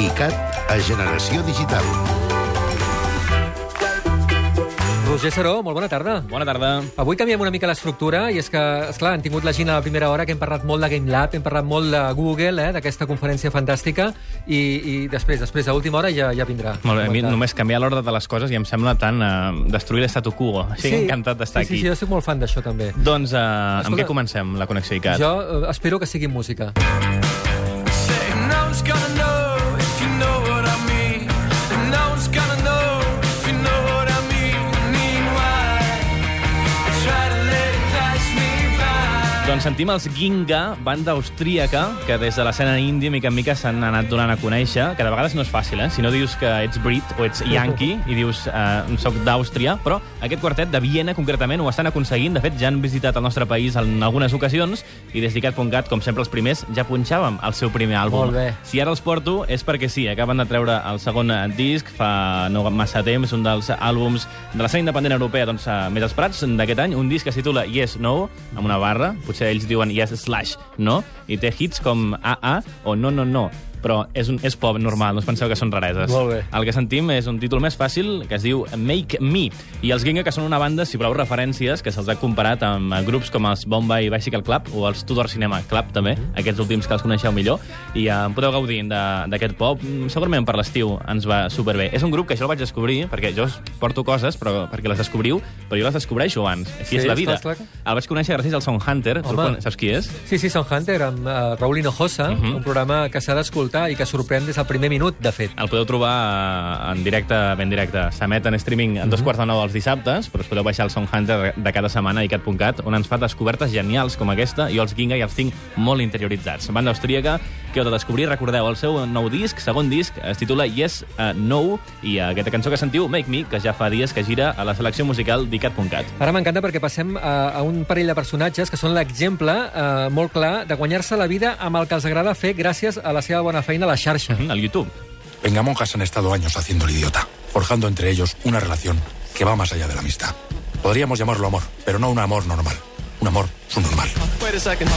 ICAT a Generació Digital. Roger Saró, molt bona tarda. Bona tarda. Avui canviem una mica l'estructura i és que, esclar, han tingut la Gina a la primera hora que hem parlat molt de Game Lab, hem parlat molt de Google, eh, d'aquesta conferència fantàstica i, i després, després, a última hora ja, ja vindrà. Molt bé, a mi només canviar l'ordre de les coses i em sembla tan uh, destruir l'estatu quo. Estic encantat d'estar sí, Sí, aquí. sí, jo soc molt fan d'això també. Doncs amb Escolta, què comencem, la connexió ICAT? Jo eh, espero que sigui música. Say Doncs sentim els Ginga, banda austríaca, que des de l'escena índia, mica en mica, s'han anat donant a conèixer, que de vegades no és fàcil, eh? Si no dius que ets brit o ets yankee i dius eh, soc d'Àustria, però aquest quartet de Viena, concretament, ho estan aconseguint. De fet, ja han visitat el nostre país en algunes ocasions i des d'ICAT.cat, com sempre els primers, ja punxàvem el seu primer àlbum. Molt bé. Si ara els porto és perquè sí, acaben de treure el segon disc fa no massa temps, un dels àlbums de l'escena independent europea doncs, eh, més esperats d'aquest any, un disc que es titula Yes, No, amb una barra, potser ells diuen Yes slash No, i té hits com AA o No, No, No però és, un, és pop normal, no us penseu que són rareses. Molt bé. El que sentim és un títol més fàcil que es diu Make Me. I els Ginga, que són una banda, si voleu referències, que se'ls ha comparat amb eh, grups com els Bombay Bicycle Club o els Tudor Cinema Club, també, aquests últims que els coneixeu millor, i eh, podeu gaudir d'aquest pop. Mm, Segurament per l'estiu ens va superbé. És un grup que jo el vaig descobrir, perquè jo porto coses però perquè les descobriu, però jo les descobreixo abans. Així Sí, és la vida. esclar, esclar. El vaig conèixer gràcies al Sound Hunter. Tu Saps qui és? Sí, sí, Son Hunter, amb uh, Raúl Hinojosa, uh Mhm. -huh. un programa que s'ha d'escoltar i que sorprèn des del primer minut, de fet. El podeu trobar eh, en directe, ben directe. S'emet en streaming en dos quarts de nou els dissabtes, però us podeu baixar el Sound Hunter de cada setmana a icat.cat, on ens fa descobertes genials com aquesta, i els Ginga i els tinc molt interioritzats. Banda austríaca que heu de descobrir, recordeu, el seu nou disc, segon disc, es titula Yes, uh, No, i uh, aquesta cançó que sentiu, Make Me, que ja fa dies que gira a la selecció musical d'icat.cat. Ara m'encanta perquè passem a, a un parell de personatges que són l'exemple eh, molt clar de guanyar-se la vida amb el que els agrada fer gràcies a la seva bona feina a la xarxa. Mhm, Al YouTube. Vengamonjas han estado años haciendo el idiota, forjando entre ellos una relación que va más allá de la amistad. Podríamos llamarlo amor, pero no un amor normal. Un amor subnormal. Wait a second.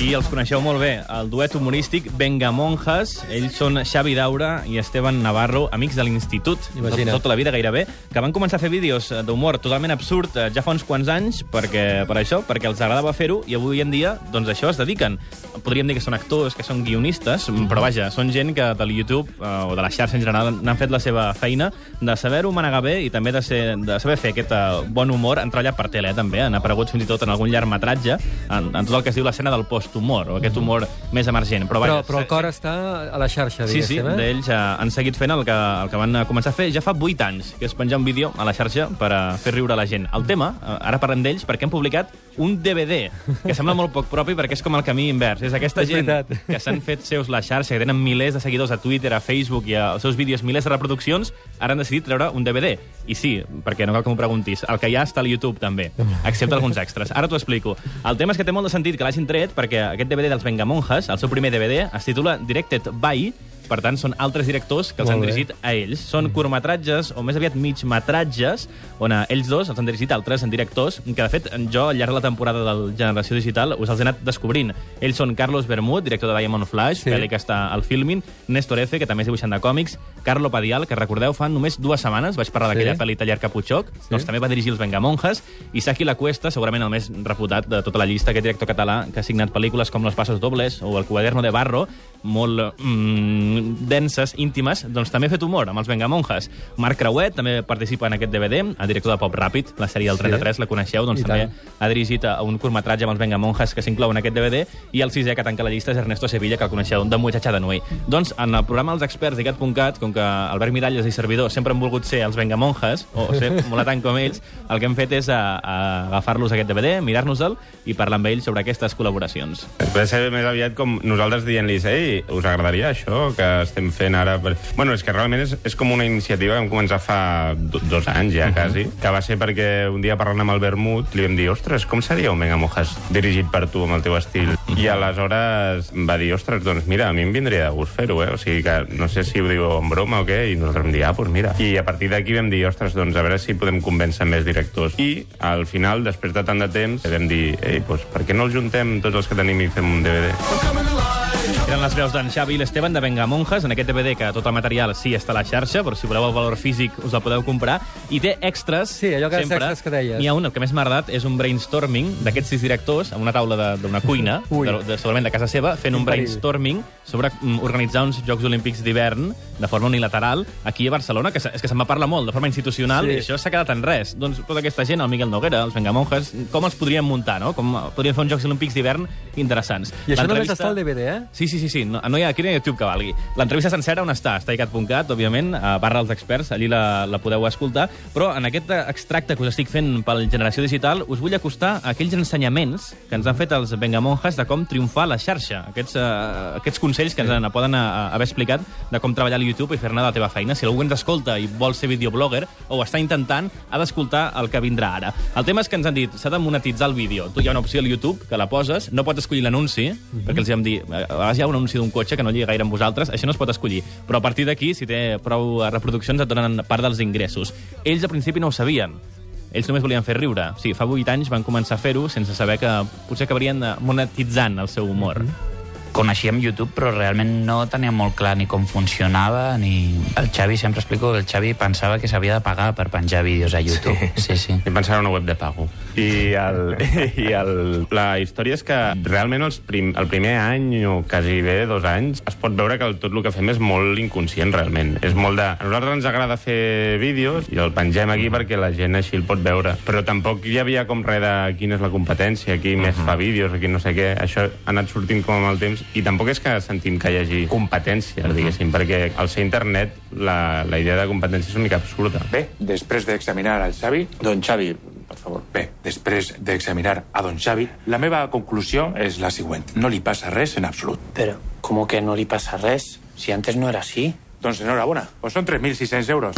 I els coneixeu molt bé, el duet humorístic Venga Monjas. Ells són Xavi Daura i Esteban Navarro, amics de l'institut, Imagina't. tota la vida gairebé, que van començar a fer vídeos d'humor totalment absurd eh, ja fa uns quants anys perquè, per això, perquè els agradava fer-ho i avui en dia, doncs això es dediquen. Podríem dir que són actors, que són guionistes, però vaja, són gent que del YouTube eh, o de la xarxa en general n'han fet la seva feina de saber-ho manegar bé i també de, ser, de saber fer aquest eh, bon humor. Han treballat per tele, eh, també. Han aparegut fins i tot en algun llargmetratge, en, en tot el que es diu l'escena del post-humor, o aquest humor més emergent. Però, Però, vaja, però el cor està a la xarxa, Sí, sí, eh? d'ells eh, han seguit fent el que, el que van eh, començar a fer ja fa 8 anys, que és penjar un vídeo a la xarxa per a fer riure la gent. El tema, eh, ara parlem d'ells, perquè han publicat un DVD, que sembla molt poc propi perquè és com el camí invers. És aquesta És gent veritat. que s'han fet seus la xarxa, que tenen milers de seguidors a Twitter, a Facebook i als seus vídeos milers de reproduccions, ara han decidit treure un DVD. I sí, perquè no cal que m'ho preguntis, el que hi ha està al YouTube també, excepte alguns extras. Ara t'ho explico. El tema és que té molt de sentit que l'hagin tret perquè aquest DVD dels Vengamonjas, el seu primer DVD, es titula Directed by per tant, són altres directors que els Molt han bé. dirigit a ells. Són curtmetratges, o més aviat migmetratges, on eh, ells dos els han dirigit altres en directors, que de fet jo al llarg de la temporada del Generació Digital us els he anat descobrint. Ells són Carlos Bermud, director de Diamond Flash, Sí. pel·li que està al Filmin, Néstor F., que també és dibuixant de còmics, Carlo Padial, que recordeu, fa només dues setmanes vaig parlar Sí. d'aquella pel·li Taller Caputxoc, sí. doncs també va dirigir els Vengamonjas, i Saki La Cuesta, segurament el més reputat de tota la llista, aquest director català que ha signat pel·lícules com Los Pasos Dobles o El Cuaderno de Barro, molt mm, denses, íntimes, doncs també ha fet humor amb els Vengamonjas. Marc Creuet també participa en aquest DVD, el director de Pop Ràpid, la sèrie del Sí. 33, la coneixeu, doncs I també tant. ha dirigit a un curtmetratge amb els Vengamonjas que s'inclou en aquest DVD, i el sisè que tanca la llista és Ernesto Sevilla, que el coneixeu, de Muchacha de Nui. Doncs en el programa Els Experts d'ICAT.cat, com que Albert Miralles i servidor sempre han volgut ser els Vengamonjas, o ser molt tant com ells, el que hem fet és a, a agafar-los aquest DVD, mirar-nos-el i parlar amb ells sobre aquestes col·laboracions. Va ser més aviat com nosaltres dient-los ei, us agradaria això que estem fent ara? Per... Bueno, és que realment és, és com una iniciativa que vam començar fa do, dos anys ja, quasi, que va ser perquè un dia parlant amb el Vermut li vam dir, ostres, com seria un Venga Mojas dirigit per tu, amb el teu estil? I aleshores va dir, ostres, doncs mira, a mi em vindria de gust fer-ho, eh? O sigui que no sé si ho diu en broma o què, i nosaltres vam dir, ah, doncs mira. I a partir d'aquí vam dir, ostres, doncs a veure si podem convèncer més directors. I al final, després de tant de temps, vam dir, ei, doncs per què no els juntem tots els que tenim i fem un DVD? Coming alive. Eren les veus d'en Xavi i l'Esteban de Vengamonjas, en aquest DVD que tot el material sí està a la xarxa, però si voleu el valor físic us el podeu comprar. I té extras, Sí, allò que sempre. extras que deies. N'hi ha un, el que més m'ha agradat, és un brainstorming d'aquests sis directors amb una taula de- d'una cuina, Ui. de, de, segurament de casa seva, fent un perill. brainstorming sobre mm, organitzar uns Jocs Olímpics d'hivern de forma unilateral aquí a Barcelona, que, se- és que se'n va parlar molt, de forma institucional, Sí. i això s'ha quedat en res. Doncs tota aquesta gent, el Miguel Noguera, els Vengamonjas, com els podríem muntar, no? Com podríem fer uns Jocs Olímpics d'hivern interessants. I això només està al DVD, eh? Sí, sí, sí, sí. No, no hi ha, aquí no hi ha YouTube que valgui. L'entrevista sencera on està? Està a icat.cat, òbviament, a barra els experts, allí la, la podeu escoltar, però en aquest extracte que us estic fent pel Generació Digital us vull acostar a aquells ensenyaments que ens han fet els Vengamonjas de com triomfar a la xarxa, aquests, uh, aquests consells que ens en poden uh, haver explicat de com treballar al YouTube i fer-ne de la teva feina. Si algú ens escolta i vol ser videoblogger o ho està intentant, ha d'escoltar el que vindrà ara. El tema és que ens han dit, s'ha de monetitzar el vídeo. Tu hi ha una opció al YouTube que la poses, no pots escollir l'anunci, perquè els vam dir, a vegades hi ha un anunci d'un cotxe que no lliga gaire amb vosaltres, això no es pot escollir. Però a partir d'aquí, si té prou eh, reproduccions, et donen part dels ingressos. Ells al principi no ho sabien. Ells només volien fer riure. Sí, fa 8 anys van començar a fer-ho sense saber que potser acabarien eh, monetitzant el seu humor. Coneixíem YouTube, però realment no teníem molt clar ni com funcionava, ni... El Xavi, sempre explico que el Xavi pensava que s'havia de pagar per penjar vídeos a YouTube. Sí, sí. I pensava en una web de pago. I, el, i el, la història és que realment els prim, el primer any o quasi bé dos anys es pot veure que el, tot el que fem és molt inconscient realment. És molt de... A nosaltres ens agrada fer vídeos i el pengem aquí perquè la gent així el pot veure. Però tampoc hi havia com res de quina és la competència, qui més fa vídeos, qui no sé què. Això ha anat sortint com amb el temps i tampoc és que sentim que hi hagi competència, diguéssim, perquè al ser internet la, la idea de competència és una mica absurda. Bé, després d'examinar al Xavi... Don Xavi, per favor. Bé, després d'examinar a don Xavi, la meva conclusió és la següent. No li passa res en absolut. Pero, ¿cómo que no le pasa res? Si antes no era así. Doncs enhorabona. Pues són 3.600 euros.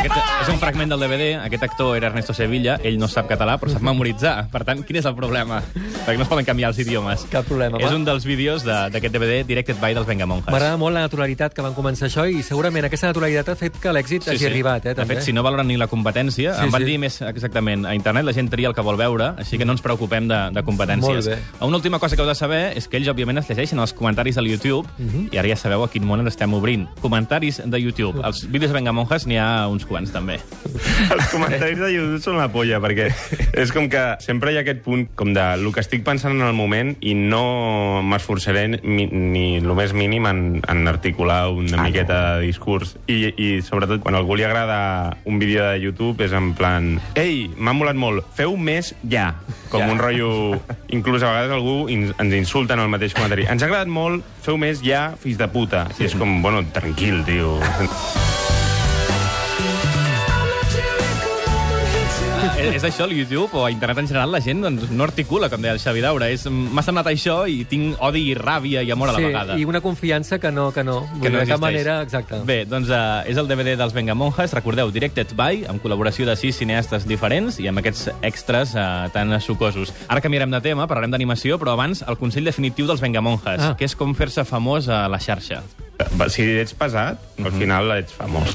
Aquest és un fragment del DVD. Aquest actor era Ernesto Sevilla. Ell no sap català, però sap memoritzar. Per tant, quin és el problema? Perquè no es poden canviar els idiomes. Cap problema, És va. un dels vídeos de- d'aquest DVD Directed by dels Vengamonjas. M'agrada molt la naturalitat que van començar això i segurament aquesta naturalitat ha fet que l'èxit hagi arribat, eh, De també. fet, si no valoren ni la competència, Sí, em van sí. dir més exactament, a internet la gent tria el que vol veure, així que no ens preocupem de, de competències. Molt bé. Una última cosa que heu de saber és que ells, òbviament, es llegeixen els comentaris al YouTube, Mhm. i ara ja sabeu a quin món ens estem obrint. Comentaris de YouTube. Els vídeos de Vengamonjas n'hi ha uns quants, també. Els comentaris de YouTube són la polla, perquè és com que sempre hi ha aquest punt com de el que estic pensant en el moment i no m'esforçaré ni, ni el més mínim en, en articular una ah, miqueta no. de discurs. I, I sobretot quan algú li agrada un vídeo de YouTube és en plan ei, m'ha molat molt, feu més ja. Com ja. un rotllo... Inclús a vegades algú in, ens insulta en el mateix comentari. Ens ha agradat molt, feu més ja, fills de puta. I és com, bueno, tranquil, tio. És, és això, el YouTube o a internet en general, la gent doncs, no articula, com deia el Xavi Daura. És- M'ha semblat això i tinc odi i ràbia i amor a la sí, vegada. i una confiança que no, que no. Que no de cap existeix. manera, exacte. Bé, doncs uh, és el DVD dels Vengamonjas, recordeu, Directed by, amb col·laboració de sis cineastes diferents i amb aquests extras uh, tan sucosos. Ara canviarem de tema, parlarem d'animació, però abans el consell definitiu dels Vengamonjas, Ah. que és com fer-se famós a la xarxa. Si ets pesat, al final ets famós.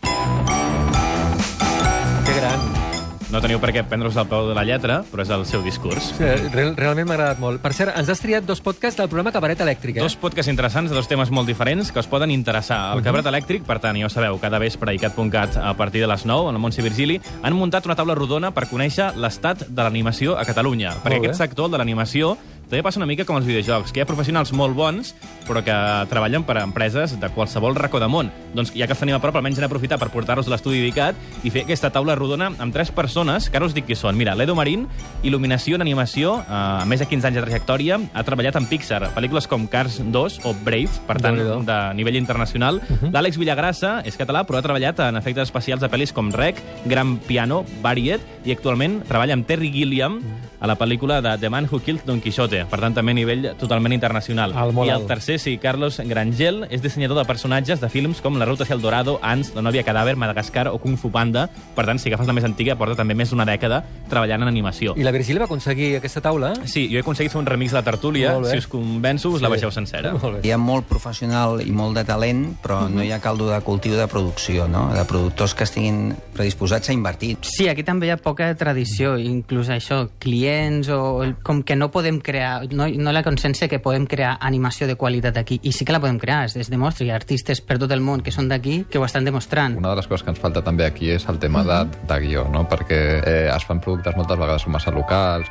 No teniu per què prendre-us al peu de la lletra, però és el seu discurs. Sí, real, realment m'ha agradat molt. Per cert, ens has triat dos podcasts del programa Cabaret Elèctric, eh? Dos podcasts interessants de dos temes molt diferents que us poden interessar. El Cabret Elèctric, per tant, ja ho sabeu, cada vespre a icat.cat a partir de les 9, en el Montse Virgili, han muntat una taula rodona per conèixer l'estat de l'animació a Catalunya. Perquè aquest sector de l'animació també passa una mica com els videojocs, que hi ha professionals molt bons, però que treballen per a empreses de qualsevol racó de món. Doncs ja que els tenim a prop, almenys hem d'aprofitar per portar-los a l'estudi d'ICAT i fer aquesta taula rodona amb tres persones, que ara us dic qui són. Mira, l'Edo Marín, il·luminació en animació, eh, amb més de 15 anys de trajectòria, ha treballat en Pixar, pel·lícules com Cars 2 o Brave, per tant, de nivell internacional. L'Àlex Villagrassa és català, però ha treballat en efectes especials de pel·lis com Rec, Gran Piano, Variet, i actualment treballa amb Terry Gilliam a la pel·lícula de The Man Who Killed Don Quixote, per tant, també a nivell totalment internacional. Molt I el tercer, sí, Carlos Grangel, és dissenyador de personatges de films com La ruta hacia el Dorado, Ants, La nòvia cadàver, Madagascar o Kung Fu Panda. Per tant, si agafes la més antiga, porta també més d'una dècada treballant en animació. I la Virgília va aconseguir aquesta taula? Sí, jo he aconseguit fer un remix de la tertúlia. Si us convenço, us la Sí. baixeu sencera. Hi ha molt professional i molt de talent, però no hi ha caldo de cultiu de producció, no? de productors que estiguin predisposats a invertir. Sí, aquí també hi ha poca tradició, inclús això, clients o el- com que no podem crear no, no la consciència que podem crear animació de qualitat aquí. I sí que la podem crear, es, es demostra. Hi ha artistes per tot el món que són d'aquí que ho estan demostrant. Una de les coses que ens falta també aquí és el tema de, de guió, no? perquè eh, es fan productes moltes vegades massa locals.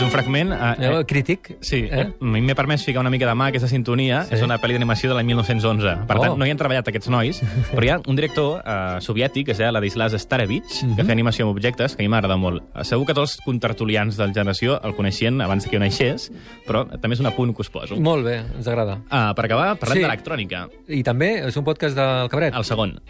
És un fragment... Eh, Eh, crític. Sí, eh? a mi m'he permès ficar una mica de mà aquesta sintonia. Sí. És una pel·li d'animació de l'any 1911. Per Oh. tant, no hi han treballat aquests nois, però hi ha un director eh, soviètic, que es deia Ladislas Starevich, Mhm. que feia animació amb objectes, que a mi m'agrada molt. Eh, Segur que tots els contertulians del generació el coneixien abans que jo naixés, però també és un apunt que us poso. Molt bé, ens agrada. Uh, per acabar, parlem Sí. d'electrònica. I també és un podcast del Cabret. El segon.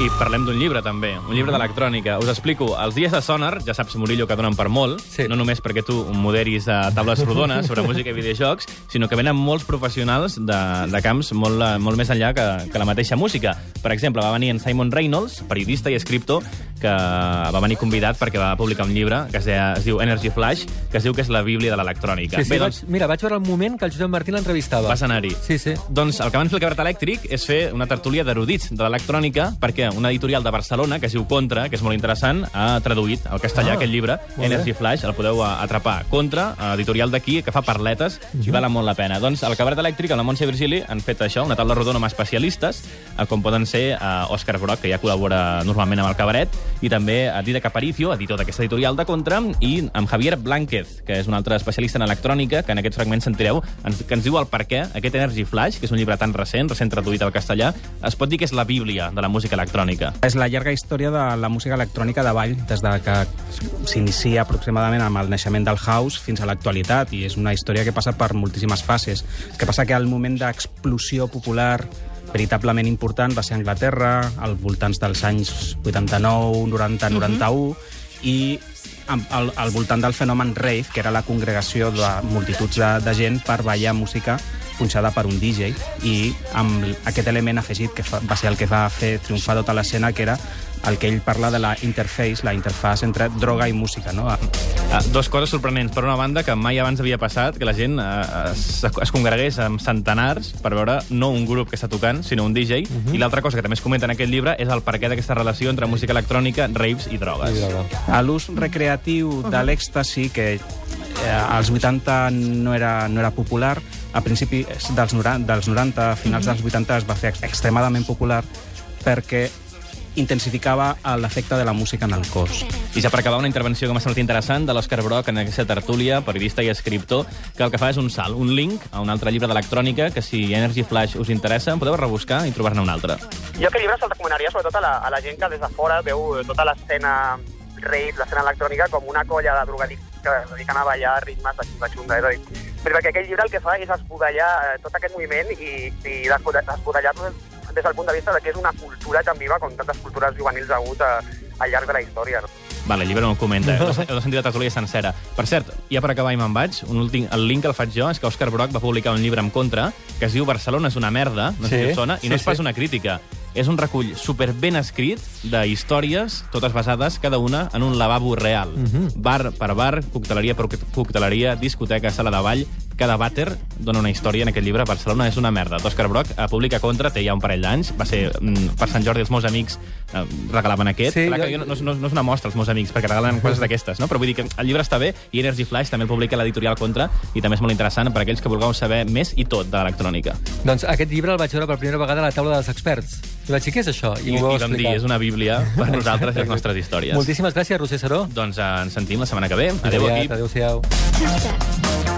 I parlem d'un llibre, també. Un llibre d'electrònica. Us explico. Els dies de Sonar, ja saps, Murillo, que donen per molt. Sí. No només perquè tu moderis a taules rodones sobre música i videojocs, sinó que venen molts professionals de, de camps molt, eh, molt més enllà que, que la mateixa música. Per exemple, va venir en Simon Reynolds, periodista i escriptor, que va venir convidat perquè va publicar un llibre que es, deia, es diu Energy Flash, que es diu que és la bíblia de l'electrònica. Sí, sí, Bé, vaig, mira, vaig veure el moment que el Josep Martí l'entrevistava. Vas anar-hi. Sí, sí. Doncs el que van fer el Cabret Elèctric és fer una tertúlia d'erudits de l'electrònica perquè una editorial de Barcelona, que es diu Contra, que és molt interessant, ha traduït al castellà Ah, aquest llibre, Energy bé. Flash, el podeu atrapar. Contra, eh, editorial d'aquí, que fa parletes Mhm. i val molt la pena. Doncs el Cabret Elèctric, amb la Montse Virgili, han fet això, una taula rodona amb especialistes, eh, com poden ser eh, Òscar Broc, que ja col·labora normalment amb el Cabaret, i també a Didac Aparicio, editor d'aquesta editorial de Contra, i amb Javier Blánquez, que és un altre especialista en electrònica, que en aquests fragments sentireu, que ens diu el per què aquest Energy Flash, que és un llibre tan recent, recent traduït al castellà, es pot dir que és la bíblia de la música electrònica. És la llarga història de la música electrònica de ball, des de que s'inicia aproximadament amb el naixement del house fins a l'actualitat, i és una història que passa per moltíssimes fases. El que passa que el moment d'explosió popular veritablement important va ser a Anglaterra, al voltants dels anys 89, 90, 91, i am- al, al voltant del fenomen rave, que era la congregació de multituds de, de gent per ballar música punxada per un DJ i amb aquest element afegit que fa, va ser el que va fer triomfar tota l'escena que era el que ell parla de la interface, la interfàs entre droga i música, no? Uh, dos coses sorprenents. Per una banda, que mai abans havia passat que la gent uh, es, es congregués amb centenars per veure no un grup que està tocant, sinó un DJ. Uh -huh. I l'altra cosa que també es comenta en aquest llibre és el perquè d'aquesta relació entre música electrònica, raves i drogues. I droga. A l'ús recreatiu de l'èxtasi, que eh, als 80 no era, no era popular, a principi dels 90, dels 90 a finals dels 80 es va fer ex- extremadament popular perquè intensificava l'efecte de la música en el cos. I ja per acabar, una intervenció que m'ha semblat interessant de l'Òscar Broc en aquesta tertúlia, periodista i escriptor, que el que fa és un salt, un link a un altre llibre d'electrònica que si Energy Flash us interessa, en podeu rebuscar i trobar-ne un altre. Jo aquest llibre se'l recomanaria sobretot a la, a la gent que des de fora veu tota l'escena rave, l'escena electrònica, com una colla de drogadictes que es dediquen a ballar ritmes de xunga xunga. És a dir, però perquè aquest llibre el que fa és esbudellar eh, tot aquest moviment i, i esbudellar-lo des, del punt de vista de que és una cultura tan viva com tantes cultures juvenils ha hagut a, al llarg de la història. No? Vale, el llibre no el comenta, eh? heu de- heu de sentir la tertúlia sencera. Per cert, ja per acabar i me'n vaig, un últim, el link que el faig jo és que Òscar Broc va publicar un llibre en contra que es diu Barcelona és una merda, no sé Sí, si us sona, i no sí, és pas sí. una crítica. És un recull super ben escrit de històries, totes basades, cada una, en un lavabo real. Mhm. Bar per bar, cocteleria per cocteleria, discoteca, sala de ball... Cada vàter dona una història en aquest llibre. Barcelona és una merda. D'Òscar Broc eh, publica contra, té ja un parell d'anys. Va ser mm, per Sant Jordi els meus amics eh, regalaven aquest. Sí, Clar que jo- jo no, no, no és una mostra, els meus amics, perquè regalen coses d'aquestes, no? Però vull dir que el llibre està bé i Energy Flash també el publica l'editorial Contra i també és molt interessant per aquells que vulgueu saber més i tot de l'electrònica. Doncs aquest llibre el vaig veure per primera vegada a la taula dels experts. I vaig dir, què és això? I, i vau vam dir, explicar. és una bíblia per nosaltres i les nostres històries. Moltíssimes gràcies, Roser Saró. Doncs eh, ens sentim la setmana que ve. Adéu, Aviat, equip. Adéu-siau.